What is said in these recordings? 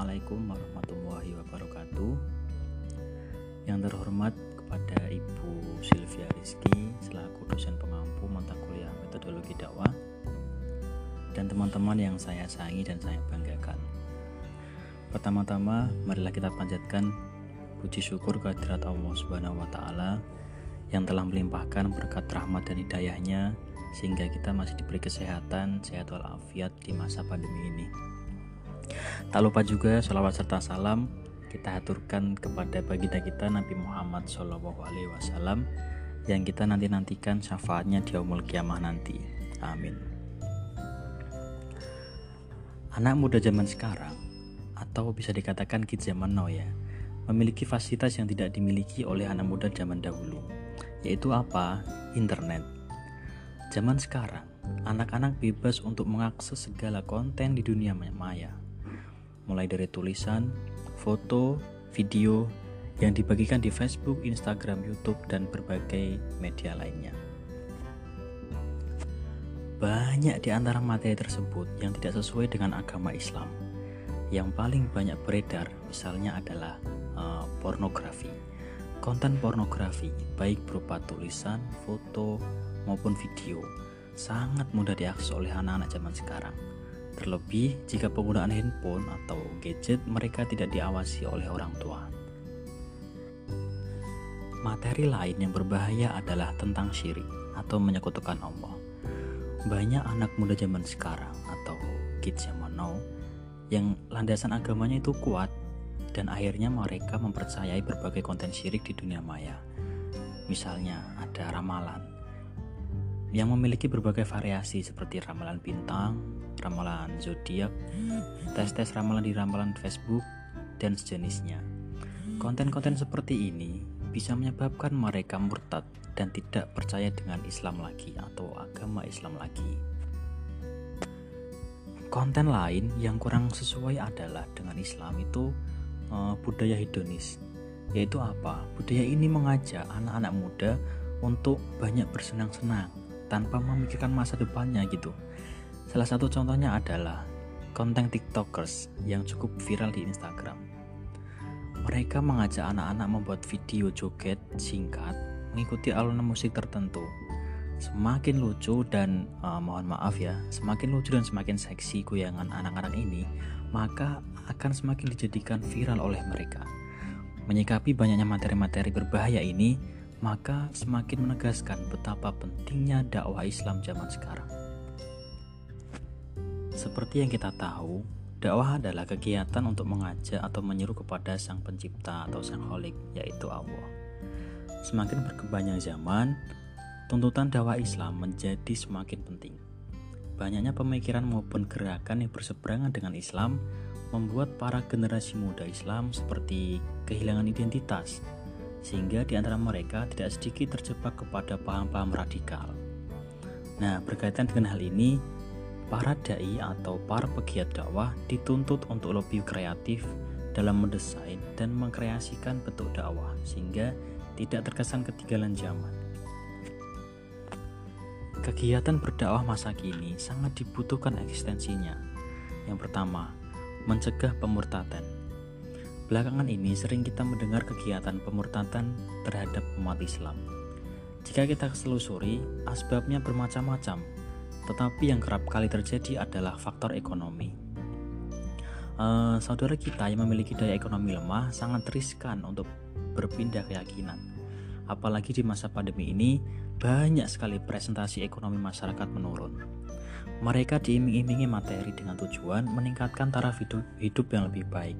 Assalamualaikum warahmatullahi wabarakatuh Yang terhormat kepada Ibu Sylvia Rizky selaku dosen pengampu mata kuliah metodologi dakwah dan teman-teman yang saya sayangi dan saya banggakan. Pertama-tama, marilah kita panjatkan puji syukur kehadirat Allah Subhanahu wa taala yang telah melimpahkan berkat rahmat dan hidayahnya sehingga kita masih diberi kesehatan, sehat walafiat di masa pandemi ini. Tak lupa juga sholawat serta salam kita aturkan kepada baginda kita Nabi Muhammad Shallallahu Alaihi Wasallam yang kita nanti nantikan syafaatnya di umul kiamah nanti. Amin. Anak muda zaman sekarang atau bisa dikatakan kids zaman now ya memiliki fasilitas yang tidak dimiliki oleh anak muda zaman dahulu yaitu apa? Internet. Zaman sekarang, anak-anak bebas untuk mengakses segala konten di dunia maya mulai dari tulisan, foto, video yang dibagikan di Facebook, Instagram, YouTube, dan berbagai media lainnya. Banyak di antara materi tersebut yang tidak sesuai dengan agama Islam. Yang paling banyak beredar misalnya adalah uh, pornografi. Konten pornografi, baik berupa tulisan, foto, maupun video, sangat mudah diakses oleh anak-anak zaman sekarang Terlebih jika penggunaan handphone atau gadget mereka tidak diawasi oleh orang tua. Materi lain yang berbahaya adalah tentang syirik atau menyekutukan Allah. Banyak anak muda zaman sekarang atau kids zaman now yang landasan agamanya itu kuat dan akhirnya mereka mempercayai berbagai konten syirik di dunia maya. Misalnya ada ramalan yang memiliki berbagai variasi seperti ramalan bintang, ramalan zodiak, tes-tes ramalan di ramalan Facebook, dan sejenisnya. Konten-konten seperti ini bisa menyebabkan mereka murtad dan tidak percaya dengan Islam lagi atau agama Islam lagi. Konten lain yang kurang sesuai adalah dengan Islam itu uh, budaya hedonis. Yaitu apa? Budaya ini mengajak anak-anak muda untuk banyak bersenang-senang tanpa memikirkan masa depannya gitu. Salah satu contohnya adalah konten TikTokers yang cukup viral di Instagram. Mereka mengajak anak-anak membuat video joget singkat mengikuti alunan musik tertentu. Semakin lucu dan uh, mohon maaf ya, semakin lucu dan semakin seksi goyangan anak-anak ini, maka akan semakin dijadikan viral oleh mereka. Menyikapi banyaknya materi-materi berbahaya ini, maka semakin menegaskan betapa pentingnya dakwah Islam zaman sekarang. Seperti yang kita tahu, dakwah adalah kegiatan untuk mengajak atau menyuruh kepada Sang Pencipta atau Sang Holik, yaitu Allah. Semakin berkembangnya zaman, tuntutan dakwah Islam menjadi semakin penting. Banyaknya pemikiran maupun gerakan yang berseberangan dengan Islam membuat para generasi muda Islam seperti kehilangan identitas, sehingga di antara mereka tidak sedikit terjebak kepada paham-paham radikal. Nah, berkaitan dengan hal ini, para dai atau para pegiat dakwah dituntut untuk lebih kreatif dalam mendesain dan mengkreasikan bentuk dakwah sehingga tidak terkesan ketinggalan zaman. Kegiatan berdakwah masa kini sangat dibutuhkan eksistensinya. Yang pertama, mencegah pemurtadan. Belakangan ini sering kita mendengar kegiatan pemurtadan terhadap umat Islam. Jika kita selusuri, asbabnya bermacam-macam, tetapi yang kerap kali terjadi adalah faktor ekonomi. Uh, saudara kita yang memiliki daya ekonomi lemah sangat riskan untuk berpindah keyakinan. Apalagi di masa pandemi ini, banyak sekali presentasi ekonomi masyarakat menurun. Mereka diiming-imingi materi dengan tujuan meningkatkan taraf hidup, hidup yang lebih baik.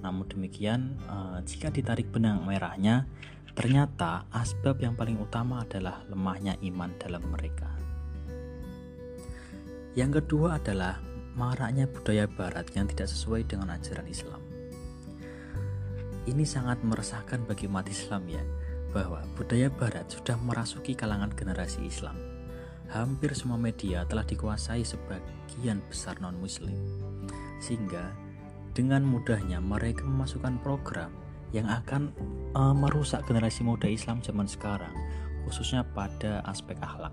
Namun demikian, uh, jika ditarik benang merahnya, ternyata asbab yang paling utama adalah lemahnya iman dalam mereka. Yang kedua adalah maraknya budaya barat yang tidak sesuai dengan ajaran Islam. Ini sangat meresahkan bagi umat Islam ya, bahwa budaya barat sudah merasuki kalangan generasi Islam. Hampir semua media telah dikuasai sebagian besar non-muslim. Sehingga dengan mudahnya mereka memasukkan program yang akan uh, merusak generasi muda Islam zaman sekarang, khususnya pada aspek akhlak.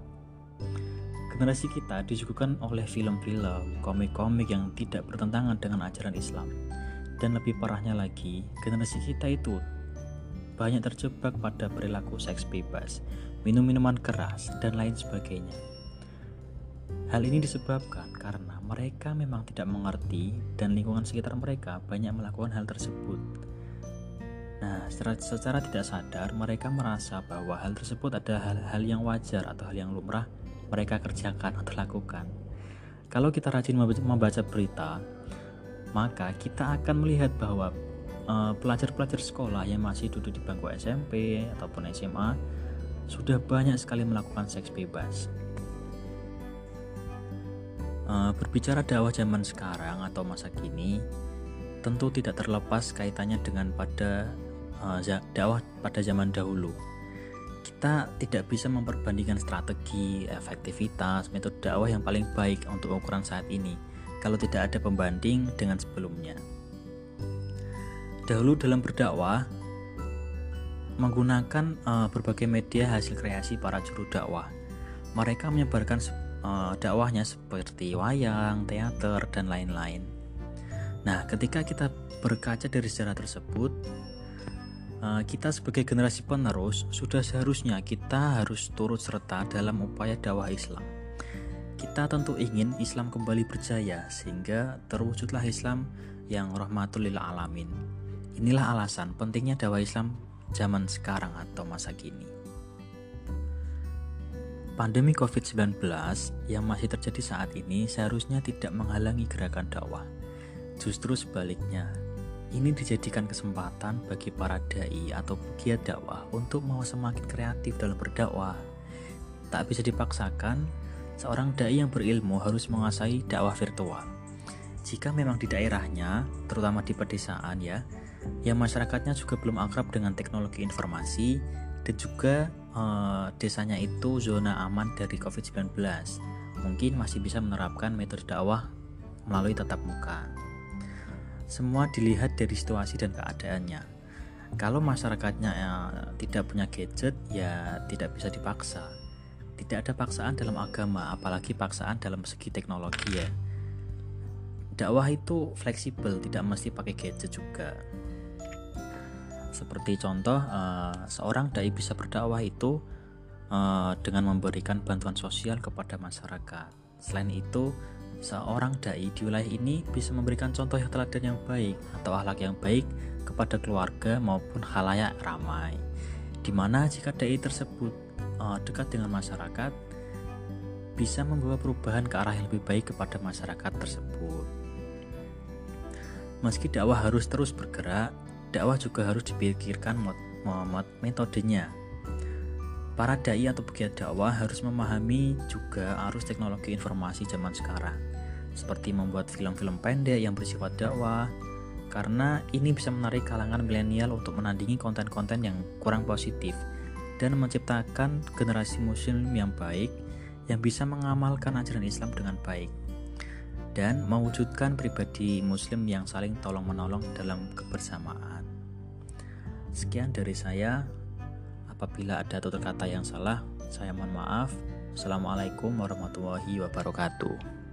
Generasi kita disuguhkan oleh film-film, komik-komik yang tidak bertentangan dengan ajaran Islam. Dan lebih parahnya lagi, generasi kita itu banyak terjebak pada perilaku seks bebas, minum minuman keras, dan lain sebagainya. Hal ini disebabkan karena mereka memang tidak mengerti dan lingkungan sekitar mereka banyak melakukan hal tersebut. Nah, secara, secara tidak sadar mereka merasa bahwa hal tersebut adalah hal-hal yang wajar atau hal yang lumrah mereka kerjakan atau lakukan. Kalau kita rajin membaca berita, maka kita akan melihat bahwa eh, pelajar-pelajar uh, sekolah yang masih duduk di bangku SMP ataupun SMA sudah banyak sekali melakukan seks bebas. Uh, berbicara dakwah zaman sekarang atau masa kini, tentu tidak terlepas kaitannya dengan pada uh, dakwah pada zaman dahulu. Kita tidak bisa memperbandingkan strategi, efektivitas, metode dakwah yang paling baik untuk ukuran saat ini kalau tidak ada pembanding dengan sebelumnya. Dahulu dalam berdakwah menggunakan uh, berbagai media hasil kreasi para juru dakwah. Mereka menyebarkan uh, dakwahnya seperti wayang, teater, dan lain-lain. Nah, ketika kita berkaca dari sejarah tersebut, uh, kita sebagai generasi penerus sudah seharusnya kita harus turut serta dalam upaya dakwah Islam kita tentu ingin Islam kembali berjaya sehingga terwujudlah Islam yang rahmatul alamin. Inilah alasan pentingnya dakwah Islam zaman sekarang atau masa kini. Pandemi COVID-19 yang masih terjadi saat ini seharusnya tidak menghalangi gerakan dakwah. Justru sebaliknya, ini dijadikan kesempatan bagi para dai atau pegiat dakwah untuk mau semakin kreatif dalam berdakwah. Tak bisa dipaksakan seorang dai yang berilmu harus menguasai dakwah virtual. Jika memang di daerahnya, terutama di pedesaan ya, yang masyarakatnya juga belum akrab dengan teknologi informasi dan juga eh, desanya itu zona aman dari COVID-19, mungkin masih bisa menerapkan metode dakwah melalui tatap muka. Semua dilihat dari situasi dan keadaannya. Kalau masyarakatnya eh, tidak punya gadget, ya tidak bisa dipaksa tidak ada paksaan dalam agama, apalagi paksaan dalam segi teknologi ya. Dakwah itu fleksibel, tidak mesti pakai gadget juga. Seperti contoh, uh, seorang dai bisa berdakwah itu uh, dengan memberikan bantuan sosial kepada masyarakat. Selain itu, seorang dai di wilayah ini bisa memberikan contoh yang teladan yang baik atau akhlak yang baik kepada keluarga maupun halayak ramai. Di mana jika dai tersebut uh, dekat dengan masyarakat bisa membawa perubahan ke arah yang lebih baik kepada masyarakat tersebut. Meski dakwah harus terus bergerak, dakwah juga harus dipikirkan metodenya. Para dai atau pegiat dakwah harus memahami juga arus teknologi informasi zaman sekarang, seperti membuat film-film pendek yang bersifat dakwah, karena ini bisa menarik kalangan milenial untuk menandingi konten-konten yang kurang positif dan menciptakan generasi muslim yang baik yang bisa mengamalkan ajaran Islam dengan baik dan mewujudkan pribadi muslim yang saling tolong-menolong dalam kebersamaan. Sekian dari saya. Apabila ada tutur kata yang salah, saya mohon maaf. Assalamualaikum warahmatullahi wabarakatuh.